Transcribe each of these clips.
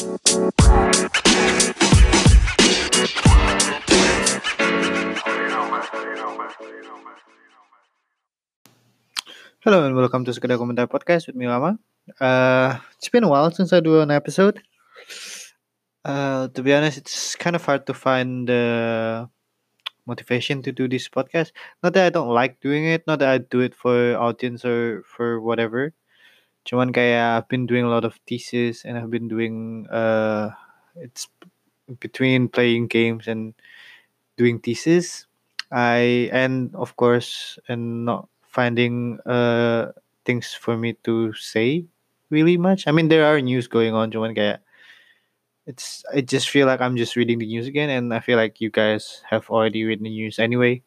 Hello and welcome to Sekedar Komentar Podcast with me Lama. Uh, it's been a while since I do an episode. Uh, to be honest, it's kind of hard to find the motivation to do this podcast. Not that I don't like doing it, not that I do it for audience or for whatever. Cuman kayak I've been doing a lot of thesis and I've been doing uh, it's between playing games and doing thesis. I and of course and not finding uh things for me to say really much. I mean there are news going on, cuman kayak it's I just feel like I'm just reading the news again and I feel like you guys have already read the news anyway.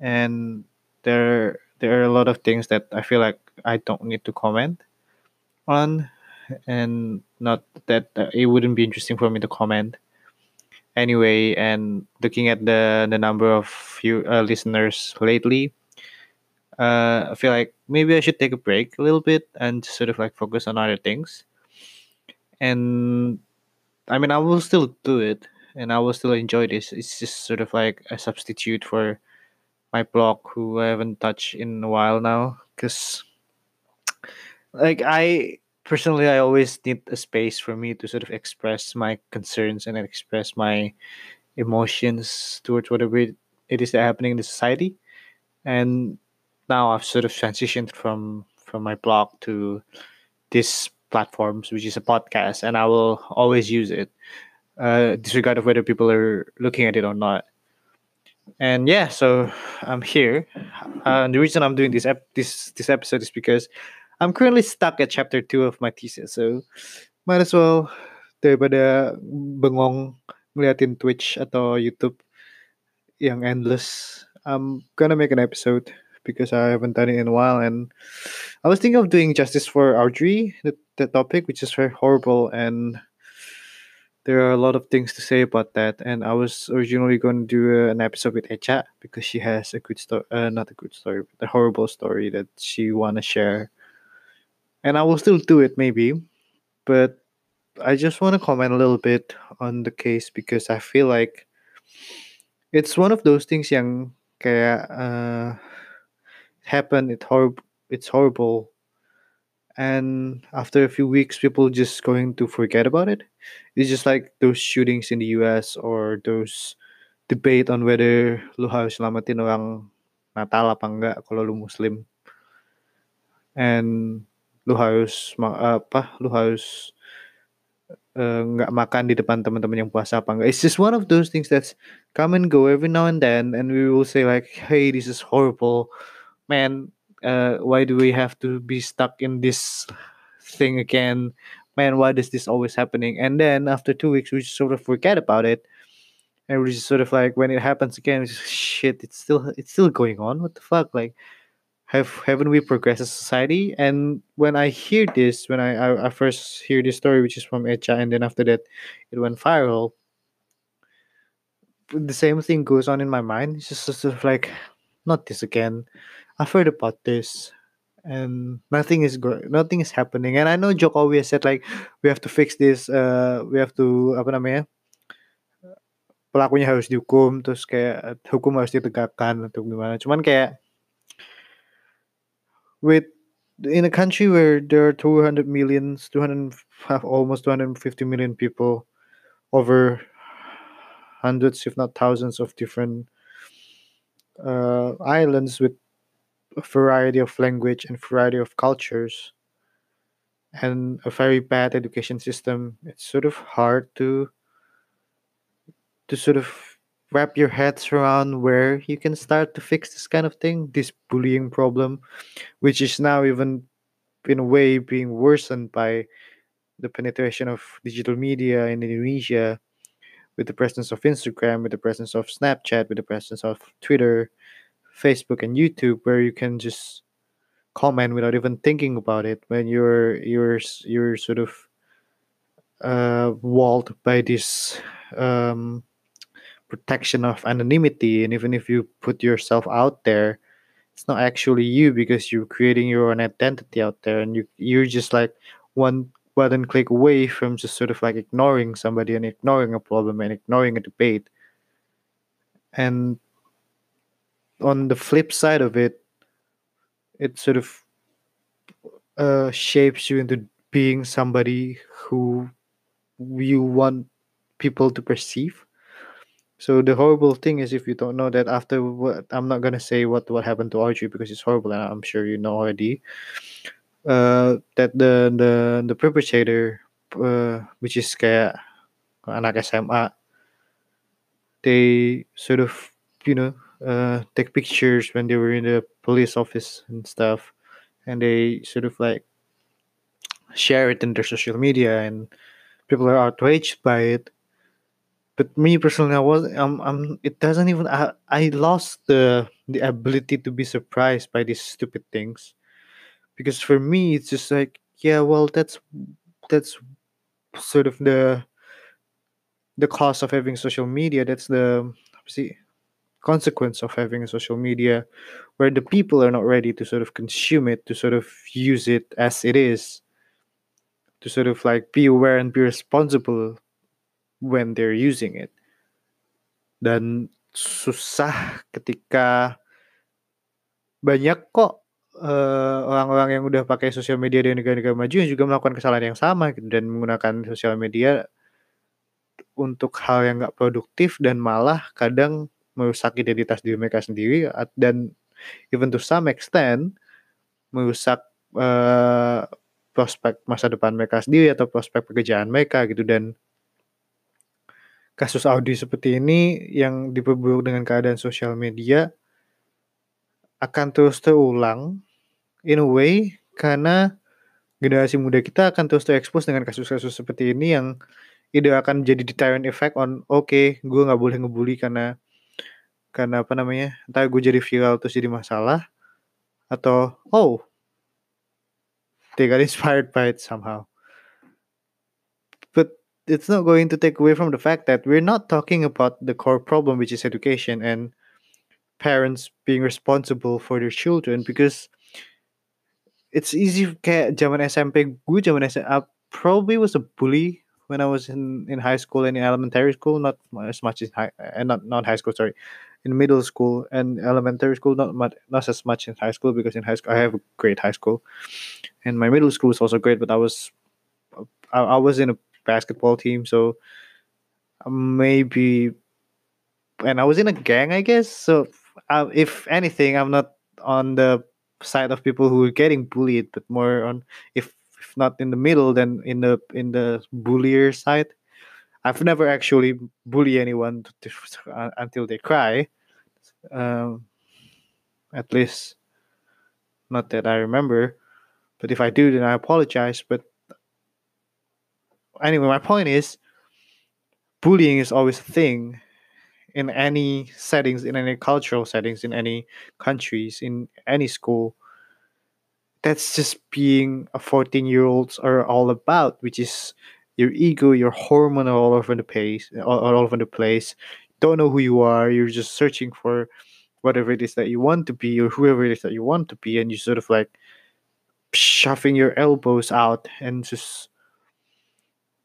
And there there are a lot of things that I feel like I don't need to comment on and not that uh, it wouldn't be interesting for me to comment anyway and looking at the the number of few uh, listeners lately uh, I feel like maybe I should take a break a little bit and just sort of like focus on other things. And I mean, I will still do it and I will still enjoy this. It's just sort of like a substitute for my blog, who I haven't touched in a while now. Because, like, I personally, I always need a space for me to sort of express my concerns and express my emotions towards whatever it is that happening in the society. And now I've sort of transitioned from from my blog to this platforms, which is a podcast, and I will always use it, uh, disregard of whether people are looking at it or not. And yeah, so I'm here. Uh, and the reason I'm doing this ep- this this episode is because I'm currently stuck at chapter two of my thesis, so might as well daripada bengong ngeliatin Twitch atau YouTube yang endless. I'm gonna make an episode because I haven't done it in a while, and I was thinking of doing justice for Audrey, the, the topic, which is very horrible, and there are a lot of things to say about that. And I was originally going to do an episode with Echa because she has a good story, uh, not a good story, but a horrible story that she want to share. And I will still do it maybe, but I just want to comment a little bit on the case because I feel like it's one of those things yang kayak uh, happened. It horrible. It's horrible. And after a few weeks, people just going to forget about it. It's just like those shootings in the U.S. or those debate on whether lu harus selamatin orang Natal apa enggak kalau lu Muslim. And lu harus apa? Lu harus uh, makan di depan teman-teman yang puasa apa enggak. It's just one of those things that's come and go every now and then, and we will say like, "Hey, this is horrible, man. Uh, why do we have to be stuck in this thing again, man? Why does this always happening?" And then after two weeks, we just sort of forget about it, and we just sort of like when it happens again, just, shit. It's still it's still going on. What the fuck, like have haven't we progressed as society? And when I hear this, when I, I, I first hear this story, which is from Echa, and then after that, it went viral. The same thing goes on in my mind. It's just sort of like, not this again. I've heard about this, and nothing is go- nothing is happening. And I know Jokowi has said like, we have to fix this. Uh, we have to apa namanya? Pelakunya harus dihukum, terus kayak hukum harus ditegakkan atau gimana. Cuman kayak with in a country where there are 200 millions 200 have almost 250 million people over hundreds if not thousands of different uh, islands with a variety of language and variety of cultures and a very bad education system it's sort of hard to to sort of wrap your heads around where you can start to fix this kind of thing this bullying problem which is now even in a way being worsened by the penetration of digital media in Indonesia with the presence of Instagram, with the presence of Snapchat, with the presence of Twitter, Facebook and YouTube where you can just comment without even thinking about it when you're you're you're sort of uh walled by this um protection of anonymity and even if you put yourself out there it's not actually you because you're creating your own identity out there and you you're just like one button click away from just sort of like ignoring somebody and ignoring a problem and ignoring a debate. And on the flip side of it, it sort of uh, shapes you into being somebody who you want people to perceive. So the horrible thing is if you don't know that after what I'm not gonna say what what happened to Audrey because it's horrible and I'm sure you know already. Uh, that the the the perpetrator, uh, which is kayak anak SMA, they sort of you know uh, take pictures when they were in the police office and stuff, and they sort of like share it in their social media, and people are outraged by it. But me personally, I was um, um it doesn't even I, I lost the the ability to be surprised by these stupid things. Because for me it's just like yeah well that's that's sort of the the cost of having social media. That's the see consequence of having a social media where the people are not ready to sort of consume it to sort of use it as it is to sort of like be aware and be responsible when they're using it. Dan susah ketika banyak kok uh, orang-orang yang udah pakai sosial media di negara-negara maju yang juga melakukan kesalahan yang sama gitu dan menggunakan sosial media untuk hal yang nggak produktif dan malah kadang merusak identitas diri mereka sendiri dan even to some extent merusak uh, prospek masa depan mereka sendiri atau prospek pekerjaan mereka gitu dan kasus Audi seperti ini yang diperburuk dengan keadaan sosial media akan terus terulang in a way karena generasi muda kita akan terus terekspos dengan kasus-kasus seperti ini yang itu akan jadi deterrent effect on oke okay, gue nggak boleh ngebully karena karena apa namanya entah gue jadi viral terus jadi masalah atau oh they got inspired by it somehow it's not going to take away from the fact that we're not talking about the core problem which is education and parents being responsible for their children because it's easy kayak zaman SMP gue zaman SMA I probably was a bully when I was in, in high school and in elementary school not as much as high and not not high school sorry in middle school and elementary school not much not as much in high school because in high school I have a great high school. And my middle school was also great but I was I, I was in a basketball team so maybe and I was in a gang I guess so uh, if anything, I'm not on the side of people who are getting bullied, but more on if, if not in the middle, then in the in the bullier side. I've never actually bully anyone to, uh, until they cry. Um, at least, not that I remember. But if I do, then I apologize. But anyway, my point is, bullying is always a thing in any settings, in any cultural settings, in any countries, in any school. That's just being a 14 year olds are all about, which is your ego, your hormone are all over the place, all, all over the place. Don't know who you are. You're just searching for whatever it is that you want to be or whoever it is that you want to be, and you sort of like shoving your elbows out and just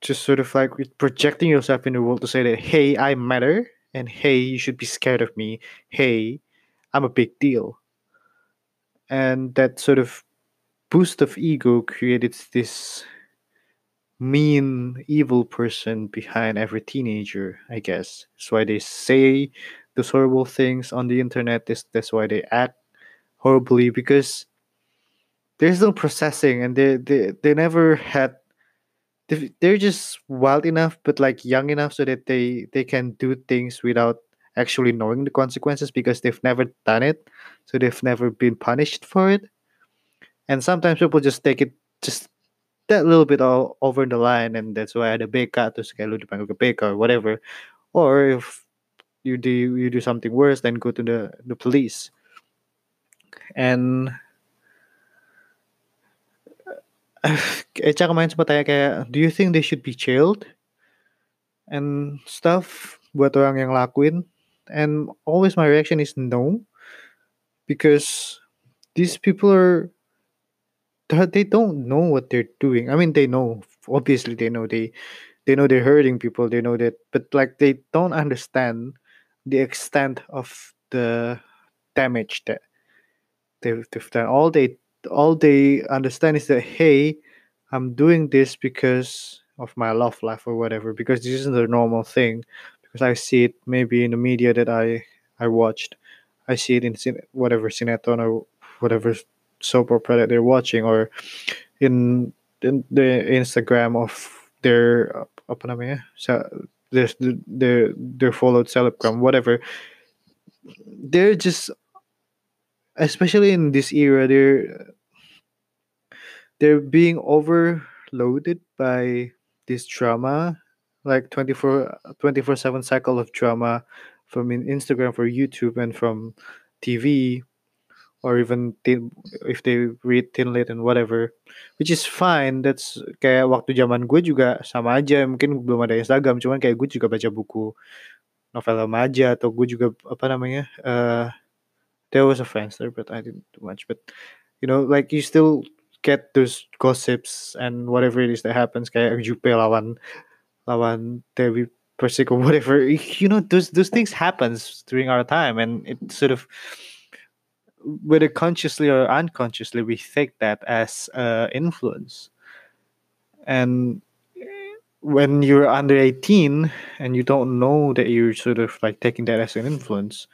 just sort of like projecting yourself in the world to say that hey i matter and hey, you should be scared of me. Hey, I'm a big deal. And that sort of boost of ego created this mean, evil person behind every teenager, I guess. That's why they say those horrible things on the internet. This that's why they act horribly because there's no processing and they they, they never had they're just wild enough but like young enough so that they they can do things without actually knowing the consequences because they've never done it. So they've never been punished for it. And sometimes people just take it just that little bit all over the line and that's why ada BK terus kayak lu dipanggil ke BK or whatever. Or if you do you do something worse then go to the the police. And Echa kemarin sempat tanya kayak do you think they should be jailed? And stuff buat orang yang lakuin and always my reaction is no because these people are they don't know what they're doing. I mean they know obviously they know they they know they're hurting people they know that but like they don't understand the extent of the damage that they've, they've done. All they all they understand is that hey i'm doing this because of my love life or whatever because this isn't a normal thing. Because i see it maybe in the media that i i watched. I see it in whatever sinetron or whatever soap opera that they're watching or in, in the instagram of their uh, apa namanya their their their followed celebgram whatever. They're just especially in this era they're they're being overloaded by this drama like 24 24 7 cycle of drama from instagram for youtube and from tv or even teen, if they read teen lit and whatever which is fine. That's kayak waktu zaman gue juga sama aja. Mungkin belum ada Instagram cuman kayak gue juga baca buku novel remaja atau gue juga apa namanya uh, there was a Friendster but I didn't do much. But you know like you still get those gossips and whatever it is that happens kayak Jupe lawan lawan Dewi Persik or whatever you know those those things happens during our time and it sort of whether consciously or unconsciously we take that as uh, influence. And when you're under 18 and you don't know that you're sort of like taking that as an influence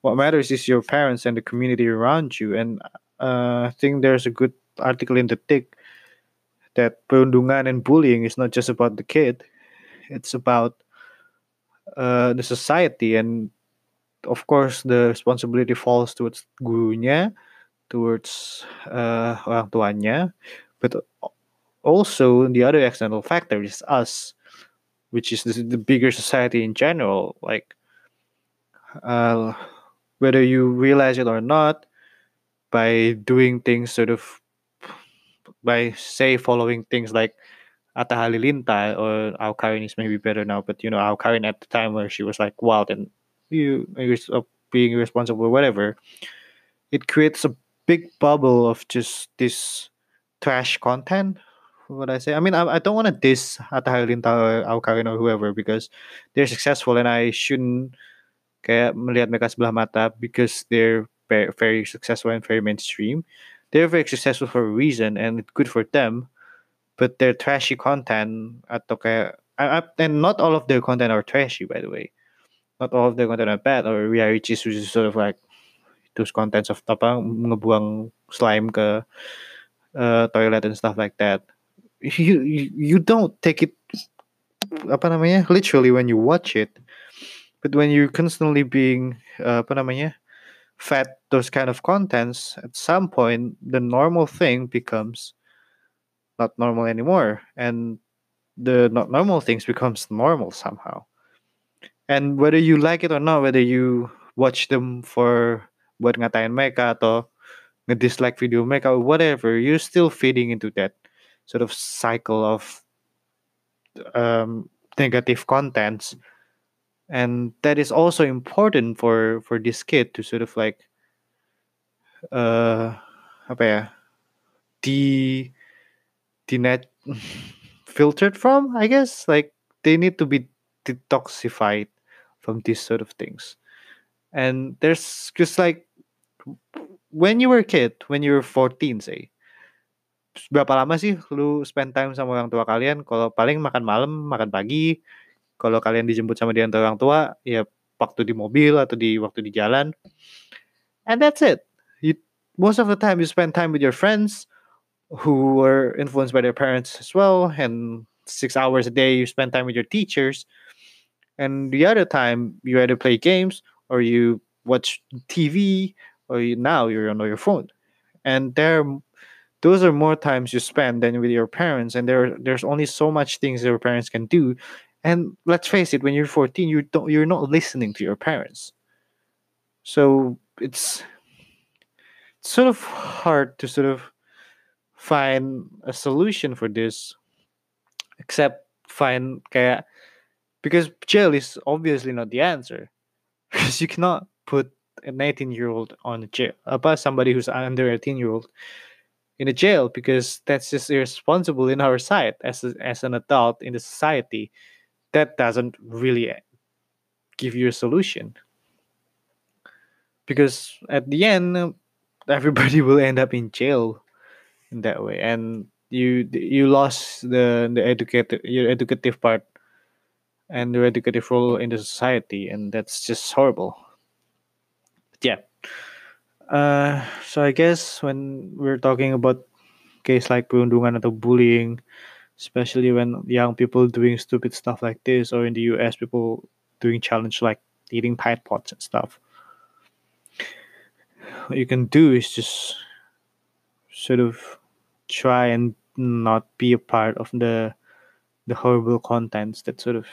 what matters is your parents and the community around you. And uh, i think there's a good article in the tick that perundungan and bullying is not just about the kid it's about uh, the society. And of course the responsibility falls towards gurunya towards uh, orang tuanya. But also the other external factor is us which is the, the bigger society in general. Like uh, whether you realize it or not by doing things sort of by say following things like Atta Halilintar or Awkarin is maybe better now, but you know Awkarin at the time where she was like wild and you of uh, being irresponsible or whatever, it creates a big bubble of just this trash content. What I say? I mean, I, I don't want to diss Atta Halilintar or Awkarin or whoever because they're successful and I shouldn't kayak melihat mereka sebelah mata because they're very, very successful and very mainstream. They're very successful for a reason and it's good for them. But their trashy content atau kayak and not all of their content are trashy by the way not all of their content are bad or reality which is sort of like those contents of apa ngebuang slime ke uh, toilet and stuff like that you, you you don't take it apa namanya literally when you watch it but when you're constantly being uh, apa namanya fed those kind of contents at some point the normal thing becomes not normal anymore and the not normal things becomes normal somehow. And whether you like it or not whether you watch them for buat ngatain mereka atau nge-dislike video mereka or whatever you're still feeding into that sort of cycle of um, negative contents and that is also important for for this kid to sort of like uh apa ya de de net filtered from i guess like they need to be detoxified from these sort of things. And there's just like when you were a kid, when you were 14 say, berapa lama sih lu spend time sama orang tua kalian? Kalau paling makan malam, makan pagi. Kalau kalian dijemput sama dia orang tua, ya waktu di mobil atau di waktu di jalan. And that's it. You most of the time you spend time with your friends who were influenced by their parents as well and six hours a day you spend time with your teachers and the other time you either play games or you watch TV or you, now you're on your phone and there those are more times you spend than with your parents and there there's only so much things your parents can do and let's face it when you're 14 you don't you're not listening to your parents so it's, it's sort of hard to sort of find a solution for this except find kayak because jail is obviously not the answer because you cannot put an 18 year old on a jail uh, about somebody who's under 18 year old in a jail because that's just irresponsible in our sight as a, as an adult in the society. That doesn't really give you a solution. Because at the end everybody will end up in jail in that way. And you you lost the the educated your educative part and the educative role in the society and that's just horrible. But yeah. Uh, so I guess when we're talking about case like perundungan atau bullying, especially when young people doing stupid stuff like this, or in the US, people doing challenge like eating Tide Pods and stuff. What you can do is just sort of try and not be a part of the the horrible contents that sort of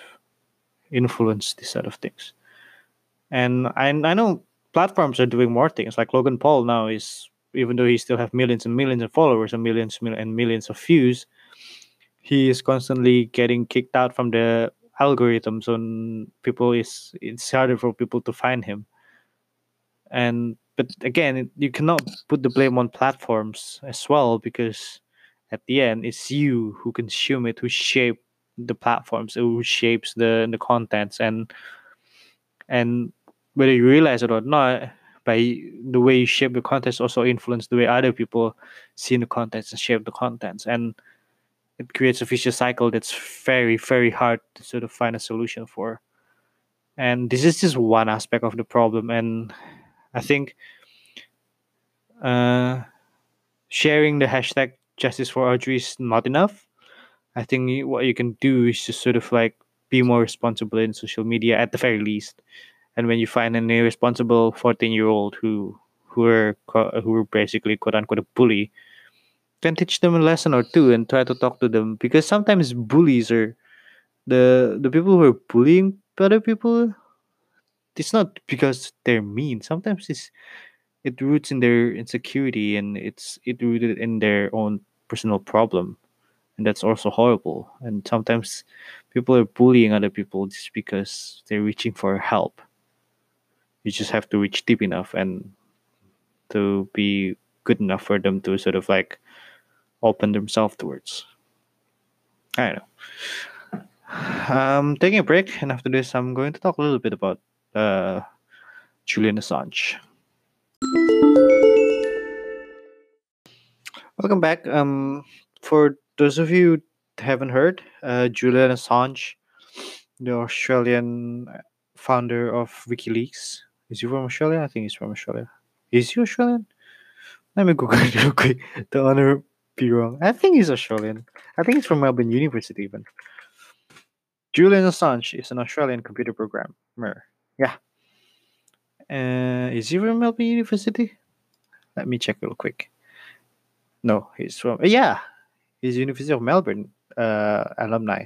influence this sort of things. And I I know platforms are doing more things. Like Logan Paul now is even though he still have millions and millions of followers and millions and millions of views, he is constantly getting kicked out from the algorithms on people is it's harder for people to find him. And but again, you cannot put the blame on platforms as well because at the end it's you who consume it, who shape the platforms, who shapes the the contents and and whether you realize it or not, by the way you shape the contents also influence the way other people see the contents and shape the contents. And it creates a vicious cycle that's very, very hard to sort of find a solution for. And this is just one aspect of the problem. And I think uh, sharing the hashtag justice for Audrey is not enough. I think what you can do is just sort of like be more responsible in social media at the very least and when you find an irresponsible 14 year old who who are who are basically quote unquote a bully then teach them a lesson or two and try to talk to them. Because sometimes bullies are the the people who are bullying other people it's not because they're mean. Sometimes it's it roots in their insecurity and it's it rooted in their own personal problem. And that's also horrible. And sometimes people are bullying other people just because they're reaching for help. You just have to reach deep enough and to be good enough for them to sort of like open themselves towards. I don't know. I'm taking a break, and after this, I'm going to talk a little bit about uh, Julian Assange. Welcome back. Um, for those of you haven't heard, uh, Julian Assange, the Australian founder of WikiLeaks, is he from Australia? I think he's from Australia. Is he Australian? Let me Google it real quick. The honor be wrong. I think he's Australian. I think he's from Melbourne University even. Julian Assange is an Australian computer programmer. Yeah. Uh, is he from Melbourne University? Let me check real quick. No, he's from yeah, he's University of Melbourne uh, alumni.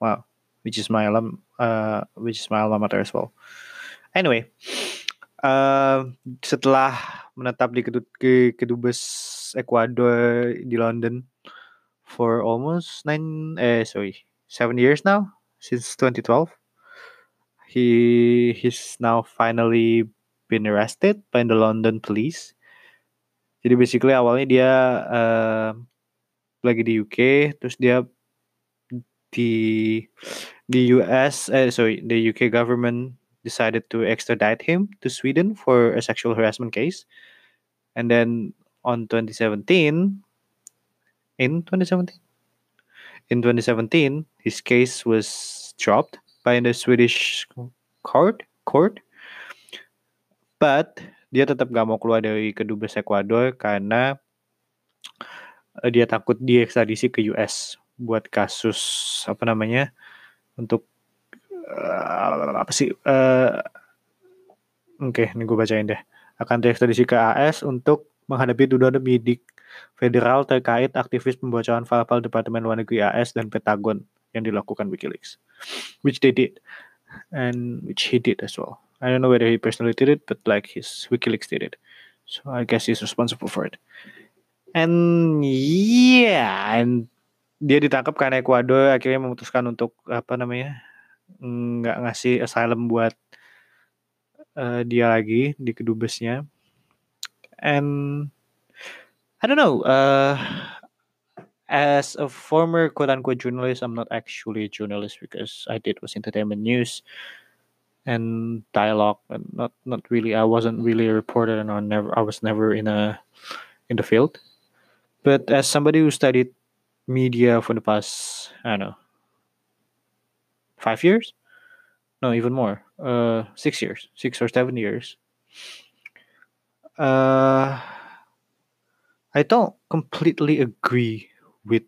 Wow, which is my alum, uh, which is my alma mater as well. Anyway, uh, setelah menetap di kedubes Ecuador di London for almost nine eh sorry seven years now since 2012 he he's now finally been arrested by the London police jadi basically awalnya dia uh, lagi di UK terus dia di di US eh sorry the UK government decided to extradite him to Sweden for a sexual harassment case. And then on 2017, in 2017, in 2017, his case was dropped by the Swedish court. Court, but dia tetap gak mau keluar dari kedubes Ecuador karena eh, dia takut diekstradisi ke US buat kasus apa namanya untuk uh, apa sih uh, oke okay, ini gue bacain deh. Akan diekstradisi ke AS untuk menghadapi tuduhan penyidik federal terkait aktivis pembocoran file-file Departemen Luar Negeri AS dan Pentagon yang dilakukan WikiLeaks, which they did, and which he did as well. I don't know whether he personally did it, but like his WikiLeaks did it, so I guess he's responsible for it. And yeah, and dia ditangkap karena Ecuador akhirnya memutuskan untuk apa namanya nggak ngasih asylum buat uh, dia lagi di kedubesnya and I don't know. Uh, as a former quote unquote journalist, I'm not actually a journalist because I did was entertainment news and dialogue, and not not really. I wasn't really a reporter, and I never. I was never in a in the field. But as somebody who studied media for the past, I don't know, five years, no, even more, uh, six years, six or seven years. Uh, I don't completely agree with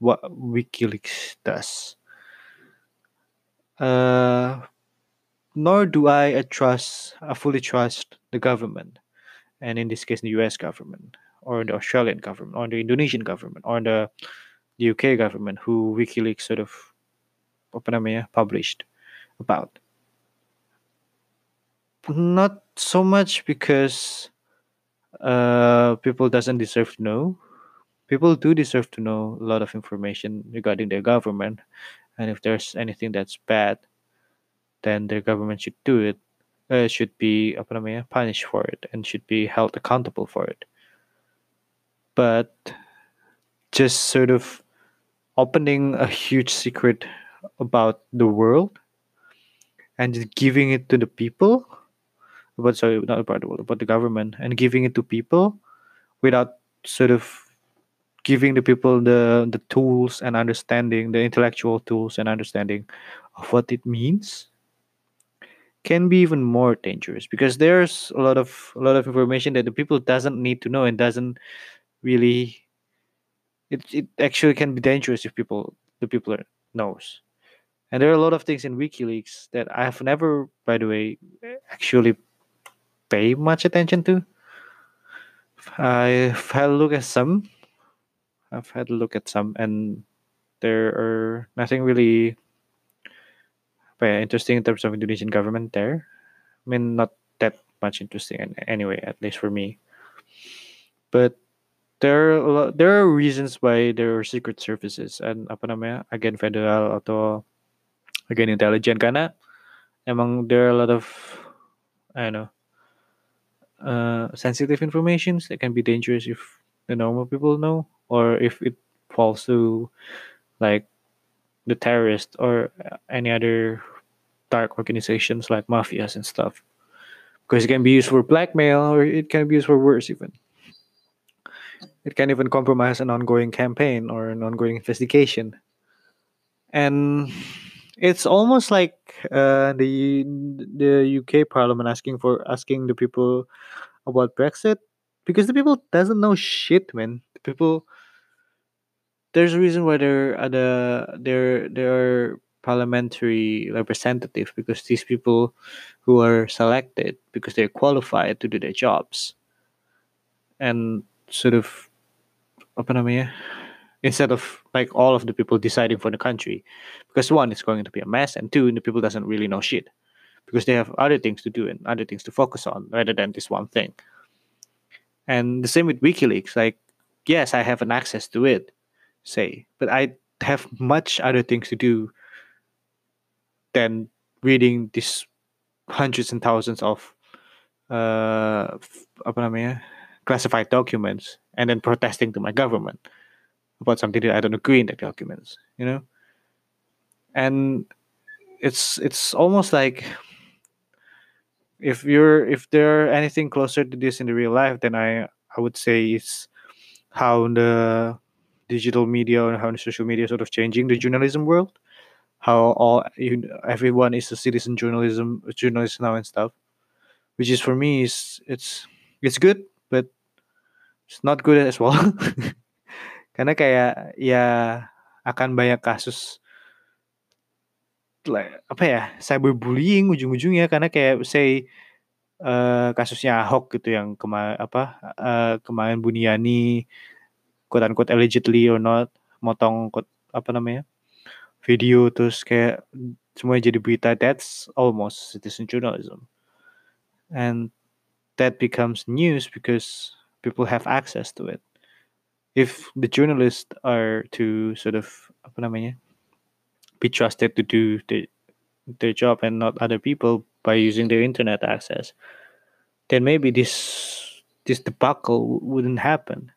what WikiLeaks does. Uh, nor do I trust, I fully trust the government, and in this case, the U.S. government, or the Australian government, or the Indonesian government, or the, the UK government, who WikiLeaks sort of published about. Not so much because uh, people doesn't deserve to know. People do deserve to know a lot of information regarding their government, and if there's anything that's bad, then their government should do it. Uh, should be punished for it and should be held accountable for it. But just sort of opening a huge secret about the world and just giving it to the people but sorry not about the world about the government and giving it to people without sort of giving the people the the tools and understanding the intellectual tools and understanding of what it means can be even more dangerous because there's a lot of a lot of information that the people doesn't need to know and doesn't really it, it actually can be dangerous if people the people are- knows. And there are a lot of things in wikileaks that i have never by the way actually pay much attention to? I've had a look at some. I've had a look at some and there are nothing really ya, interesting in terms of indonesian government there. I mean not that much interesting an- anyway at least for me. But there are lot, there are reasons why there are secret services and apa namanya agen federal atau agen intelijen karena emang there are a lot of I don't know uh, sensitive informations that can be dangerous if the normal people know or if it falls to like the terrorist or any other dark organizations like mafias and stuff. Because it can be used for blackmail or it can be used for worse even. It can even compromise an ongoing campaign or an ongoing investigation. And it's almost like uh, the the UK Parliament asking for asking the people about Brexit because the people doesn't know shit, man. The people there's a reason why there are the there are parliamentary representatives because these people who are selected because they're qualified to do their jobs and sort of apa namanya instead of like all of the people deciding for the country. Because one it's going to be a mess and two the people doesn't really know shit. Because they have other things to do and other things to focus on rather than this one thing. And the same with wikileaks. Like yes i have an access to it say but i have much other things to do than reading these hundreds and thousands of uh apa classified documents and then protesting to my government about something that I don't agree in the documents, you know? And it's it's almost like if you're if there are anything closer to this in the real life, then I I would say it's how the digital media and how the social media sort of changing the journalism world. How all you, everyone is a citizen journalism journalist now and stuff, which is for me is it's it's good, but it's not good as well. Karena kayak ya akan banyak kasus apa ya cyberbullying ujung-ujungnya. Karena kayak say eh, kasusnya Ahok gitu yang kema apa eh, kemarin Buniani quote unquote allegedly or not motong quote, apa namanya video. Terus kayak semuanya jadi berita. That's almost citizen journalism and that becomes news because people have access to it if the journalists are to sort of apa namanya be trusted to do the, their job and not other people by using their internet access then maybe this this debacle wouldn't happen.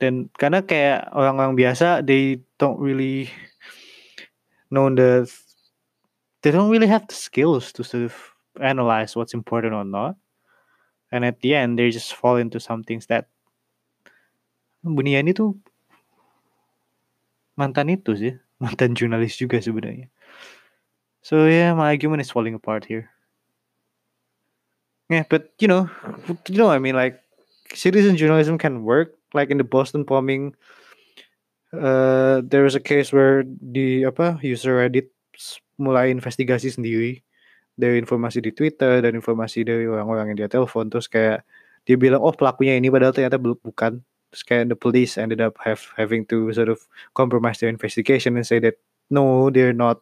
Dan karena kayak orang-orang biasa they don't really know the they don't really have the skills to sort of analyze what's important or not. And at the end they just fall into some things that Buniani tuh mantan itu sih mantan jurnalis juga sebenarnya. So yeah my argument is falling apart here. Yeah but you know you know I mean like citizen journalism can work. Like in the Boston bombing uh, there was a case where di apa user Reddit mulai investigasi sendiri. Dari informasi di Twitter dan informasi dari orang-orang yang dia telepon. Terus kayak dia bilang oh pelakunya ini padahal ternyata bukan the police ended up have having to sort of compromise their investigation and say that no they're not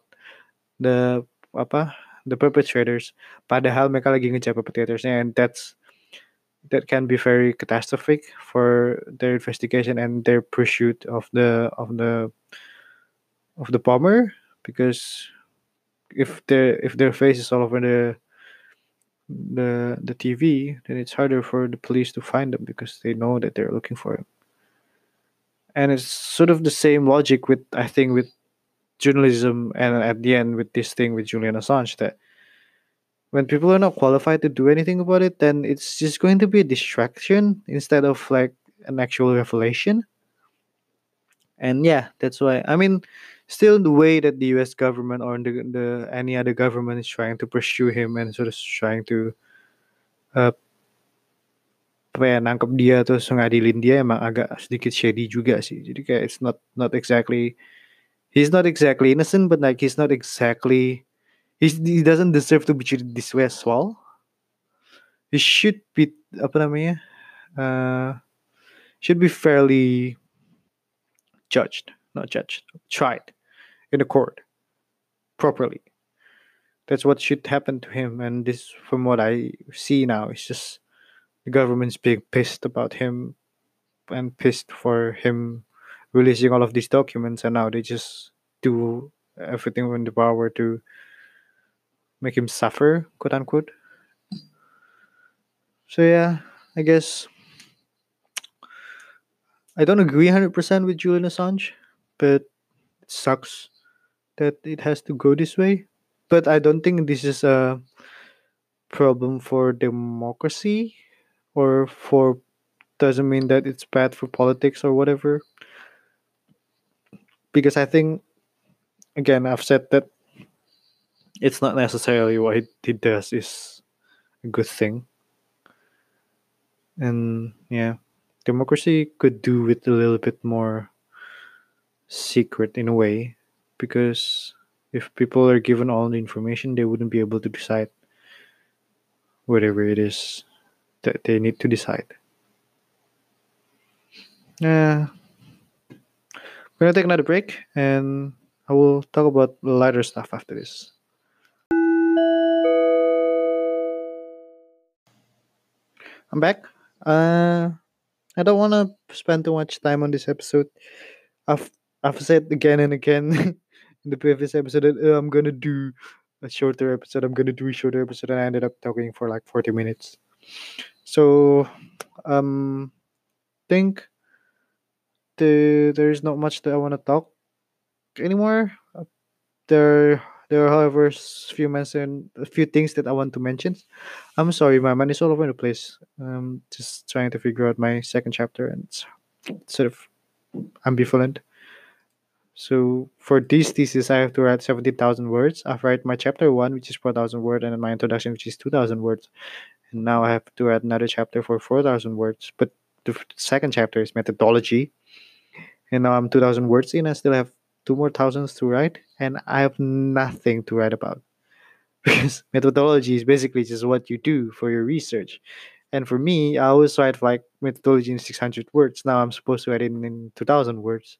the apa the perpetrators. Padahal mereka lagi ngejar perpetratorsnya and that's that can be very catastrophic for their investigation and their pursuit of the of the of the bomber because if their if their face is all over the the the TV, then it's harder for the police to find them because they know that they're looking for him. And it's sort of the same logic with I think with journalism and at the end with this thing with Julian Assange that when people are not qualified to do anything about it, then it's just going to be a distraction instead of like an actual revelation. And yeah, that's why I mean, still the way that the U.S. government or the, the any other government is trying to pursue him and sort of trying to uh, apa ya nangkep dia terus ngadilin dia emang agak sedikit shady juga sih. Jadi kayak it's not not exactly he's not exactly innocent, but like he's not exactly he's, he doesn't deserve to be treated this way as well. He should be apa namanya uh, should be fairly judged, not judged, tried in the court properly. That's what should happen to him. And this, from what I see now, is just the government's being pissed about him and pissed for him releasing all of these documents, and now they just do everything in the power to make him suffer, quote unquote. So yeah, I guess I don't agree 100% with Julian Assange, but it sucks that it has to go this way. But I don't think this is a problem for democracy or for doesn't mean that it's bad for politics or whatever. Because I think again I've said that it's not necessarily what he, does is a good thing. And yeah, democracy could do with a little bit more secret in a way because if people are given all the information they wouldn't be able to decide whatever it is that they need to decide. Yeah. We're gonna take another break and I will talk about lighter stuff after this. I'm back. Uh, I don't want to spend too much time on this episode. I've I've said again and again in the previous episode that uh, I'm gonna do a shorter episode. I'm gonna do a shorter episode, and I ended up talking for like 40 minutes. So, um, think the there's not much that I want to talk anymore. Uh, There there are however few mention a few things that I want to mention. I'm sorry, my mind is all over the place. Um, just trying to figure out my second chapter and sort of ambivalent. So for this thesis, I have to write seventeen thousand words. I've write my chapter one, which is four thousand words, and my introduction, which is two thousand words. And now I have to write another chapter for four thousand words. But the second chapter is methodology, and now I'm two thousand words in. I still have two more thousands to write, and I have nothing to write about because methodology is basically just what you do for your research. And for me, I always write like methodology in 600 words. Now I'm supposed to write it in 2000 words,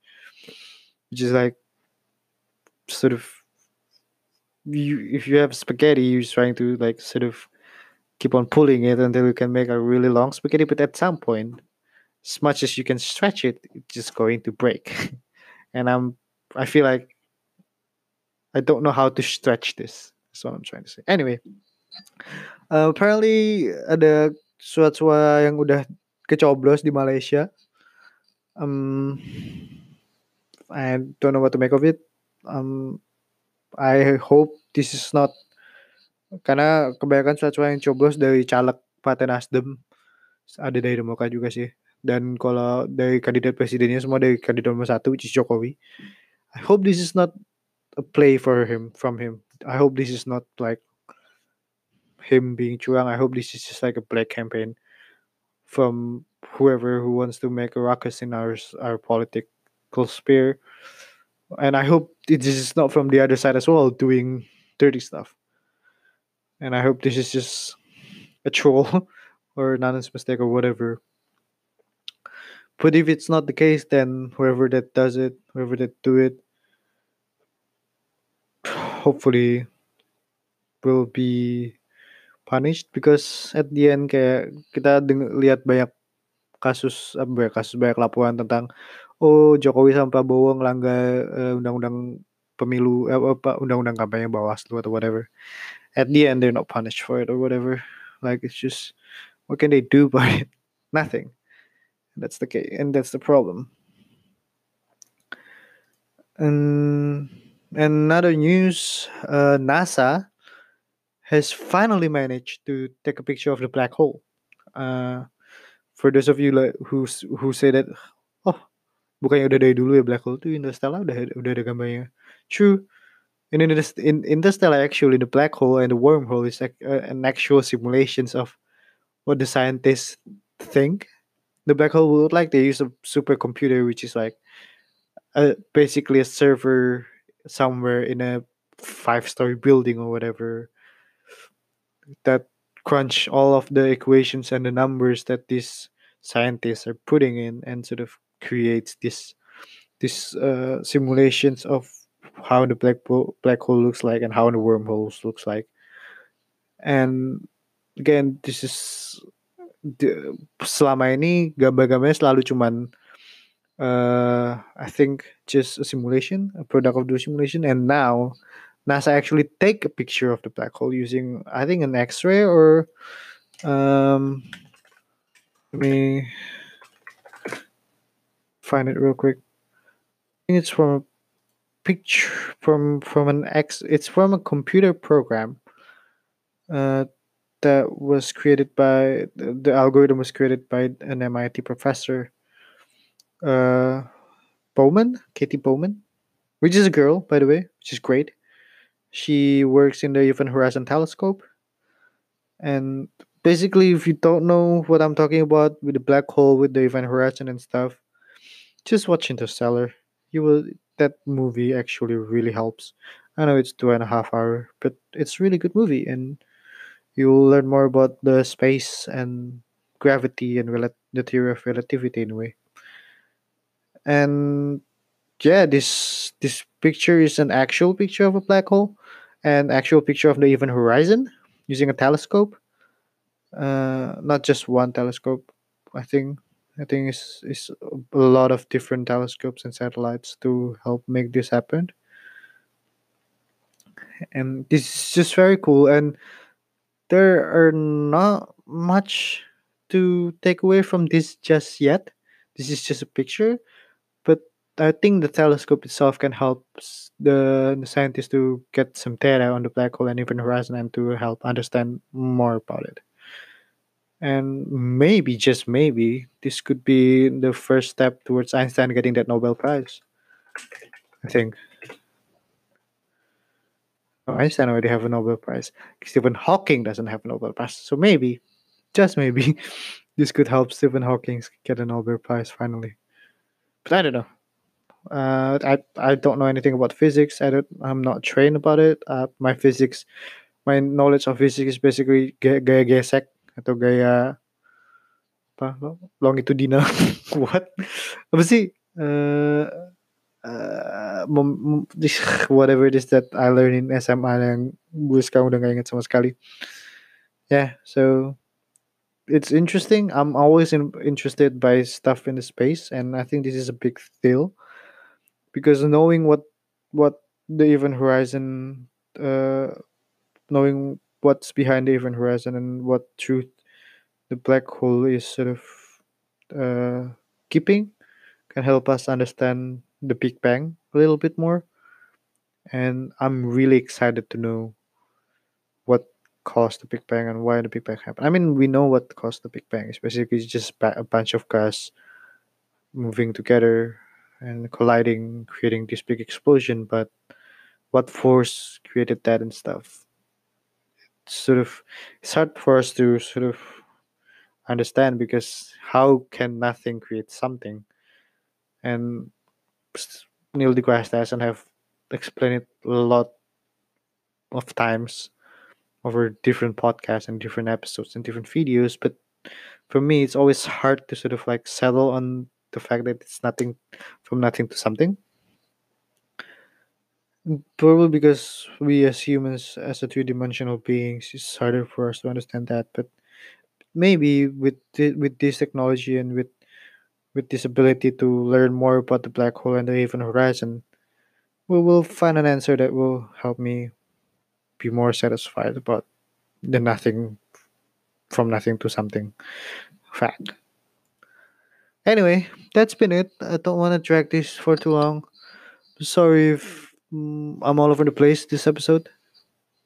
is like sort of you if you have spaghetti, you're trying to like sort of keep on pulling it until you can make a really long spaghetti. But at some point, as much as you can stretch it, it's just going to break. and I'm I feel like I don't know how to stretch this. That's what I'm trying to say. Anyway, uh, apparently ada surat suara yang udah kecoblos di Malaysia. um I don't know what to make of it. Um I hope this is not karena kebanyakan surat-surat yang coblos dari caleg Partai Nasdem ada dari Demokrat juga sih. Dan kalau dari kandidat presidennya semua dari kandidat nomor satu which is Jokowi. I hope this is not a play for him from him. I hope this is not like him being curang. I hope this is just like a black campaign from whoever who wants to make a ruckus in our our political sphere and I hope this is not from the other side as well doing dirty stuff and I hope this is just a troll or an honest mistake or whatever. But if it's not the case, then whoever that does it, whoever that do it, hopefully will be punished because at the end kayak kita lihat banyak kasus apa ya, kasus banyak laporan tentang oh Jokowi sama Prabowo ngelanggar uh, undang-undang pemilu eh, apa undang-undang kampanye Bawaslu atau whatever. At the end they're not punished for it or whatever. Like it's just what can they do about it? Nothing. That's the case, and that's the problem. And another news, uh, NASA has finally managed to take a picture of the black hole. Uh, for those of you like who who say that, bukannya udah dari dulu ya black hole tuh Interstellar udah udah ada gambarnya. True. In, in Interstellar, actually, the black hole and the wormhole is like uh, an actual simulations of what the scientists think the black hole would like. They use a supercomputer, which is like a, basically a server somewhere in a five-story building or whatever that crunch all of the equations and the numbers that these scientists are putting in and sort of creates this this uh, simulations of how the black hole, black hole looks like and how the wormholes looks like. And again this is the, selama ini gambar-gambarnya selalu cuman uh, I think just a simulation, a product of the simulation, and now NASA actually take a picture of the black hole using I think an X-ray or um, let me find it real quick. I think it's from a picture from from an X. It's from a computer program. Uh, that was created by the algorithm was created by an MIT professor, uh, Bouman, Katie Bouman, which is a girl, by the way, which is great. She works in the Event Horizon Telescope, and basically, if you don't know what I'm talking about with the black hole, with the Event Horizon and stuff, just watch Interstellar. You will. That movie actually really helps. I know it's two and a half hour, but it's really good movie and you'll learn more about the space and gravity and rel- the theory of relativity in a way. And yeah, this this picture is an actual picture of a black hole, an actual picture of the event horizon using a telescope. Uh, not just one telescope. I think I think it's, it's a lot of different telescopes and satellites to help make this happen. And this is just very cool. And there are not much to take away from this just yet. This is just a picture, but I think the telescope itself can help the, the scientists to get some data on the black hole and event horizon and to help understand more about it. And maybe, just maybe, this could be the first step towards Einstein getting that Nobel Prize. I think. Oh, Einstein already have a Nobel Prize. Stephen Hawking doesn't have a Nobel Prize. So maybe, just maybe, this could help Stephen Hawking get a Nobel Prize finally. But I don't know. Uh, I I don't know anything about physics. I don't. I'm not trained about it. Uh, my physics, my knowledge of physics is basically gesek atau gaya apa longitudinal. What? Apa sih? Uh, uh, whatever it is that I learned in SMA yang gue sekarang udah gak inget sama sekali. Yeah, so it's interesting. I'm always in, interested by stuff in the space, and I think this is a big deal because knowing what what the event horizon, uh, knowing what's behind the event horizon and what truth the black hole is sort of uh, keeping can help us understand the Big Bang a little bit more. And I'm really excited to know what caused the Big Bang and why the Big Bang happened. I mean, we know what caused the Big Bang. It's basically just a bunch of gas moving together and colliding, creating this big explosion. But what force created that and stuff? Sort of it's hard for us to sort of understand because how can nothing create something? And Neil deGrasse Tyson have explained it a lot of times over different podcasts and different episodes and different videos. But for me, it's always hard to sort of like settle on the fact that it's nothing from nothing to something. Probably because we as humans, as a three-dimensional beings, it's harder for us to understand that. But maybe with thi- with this technology and with with this ability to learn more about the black hole and the event horizon, we will find an answer that will help me be more satisfied about the nothing from nothing to something fact. Anyway, that's been it. I don't want to drag this for too long. Sorry if I'm all over the place this episode.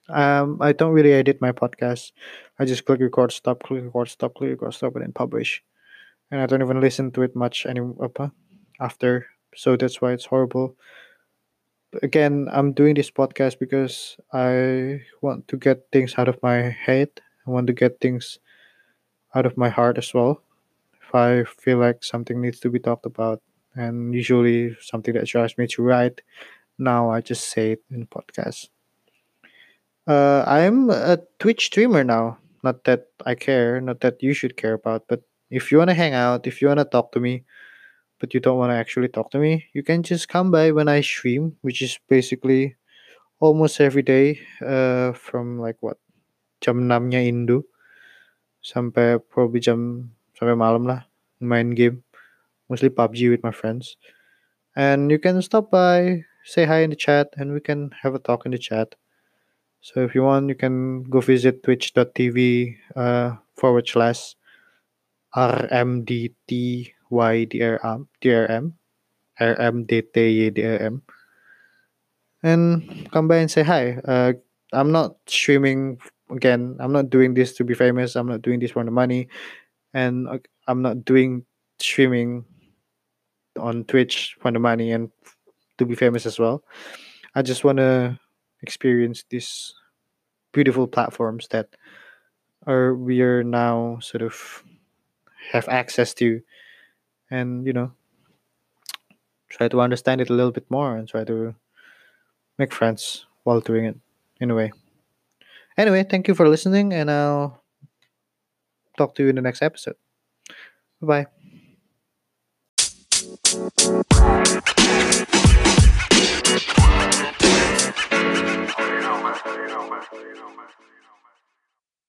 Um, I don't really edit my podcast. I just click record, stop, click record, stop, click record, stop, and then publish. And I don't even listen to it much anymore after. So that's why it's horrible. Again, I'm doing this podcast because I want to get things out of my head. I want to get things out of my heart as well. If I feel like something needs to be talked about, and usually something that drives me to write, now I just say it in podcast. Uh, I'm a Twitch streamer now. Not that I care, not that you should care about, but if you want to hang out, if you want to talk to me, but you don't want to actually talk to me, you can just come by when I stream, which is basically almost every day uh, from like what jam 6-nya Indo sampai probably jam sampai malam lah main game mostly PUBG with my friends and you can stop by say hi in the chat and we can have a talk in the chat. So if you want you can go visit twitch.tv uh, forward slash rmdtydrm rmdtydrm and come by and say hi. Uh, i'm not streaming again. I'm not doing this to be famous. I'm not doing this for the money. And uh, i'm not doing streaming on twitch for the money and to be famous as well. I just want to experience these beautiful platforms that are we are now sort of have access to and you know try to understand it a little bit more and try to make friends while doing it anyway anyway thank you for listening and i'll talk to you in the next episode. Bye bye you know, man.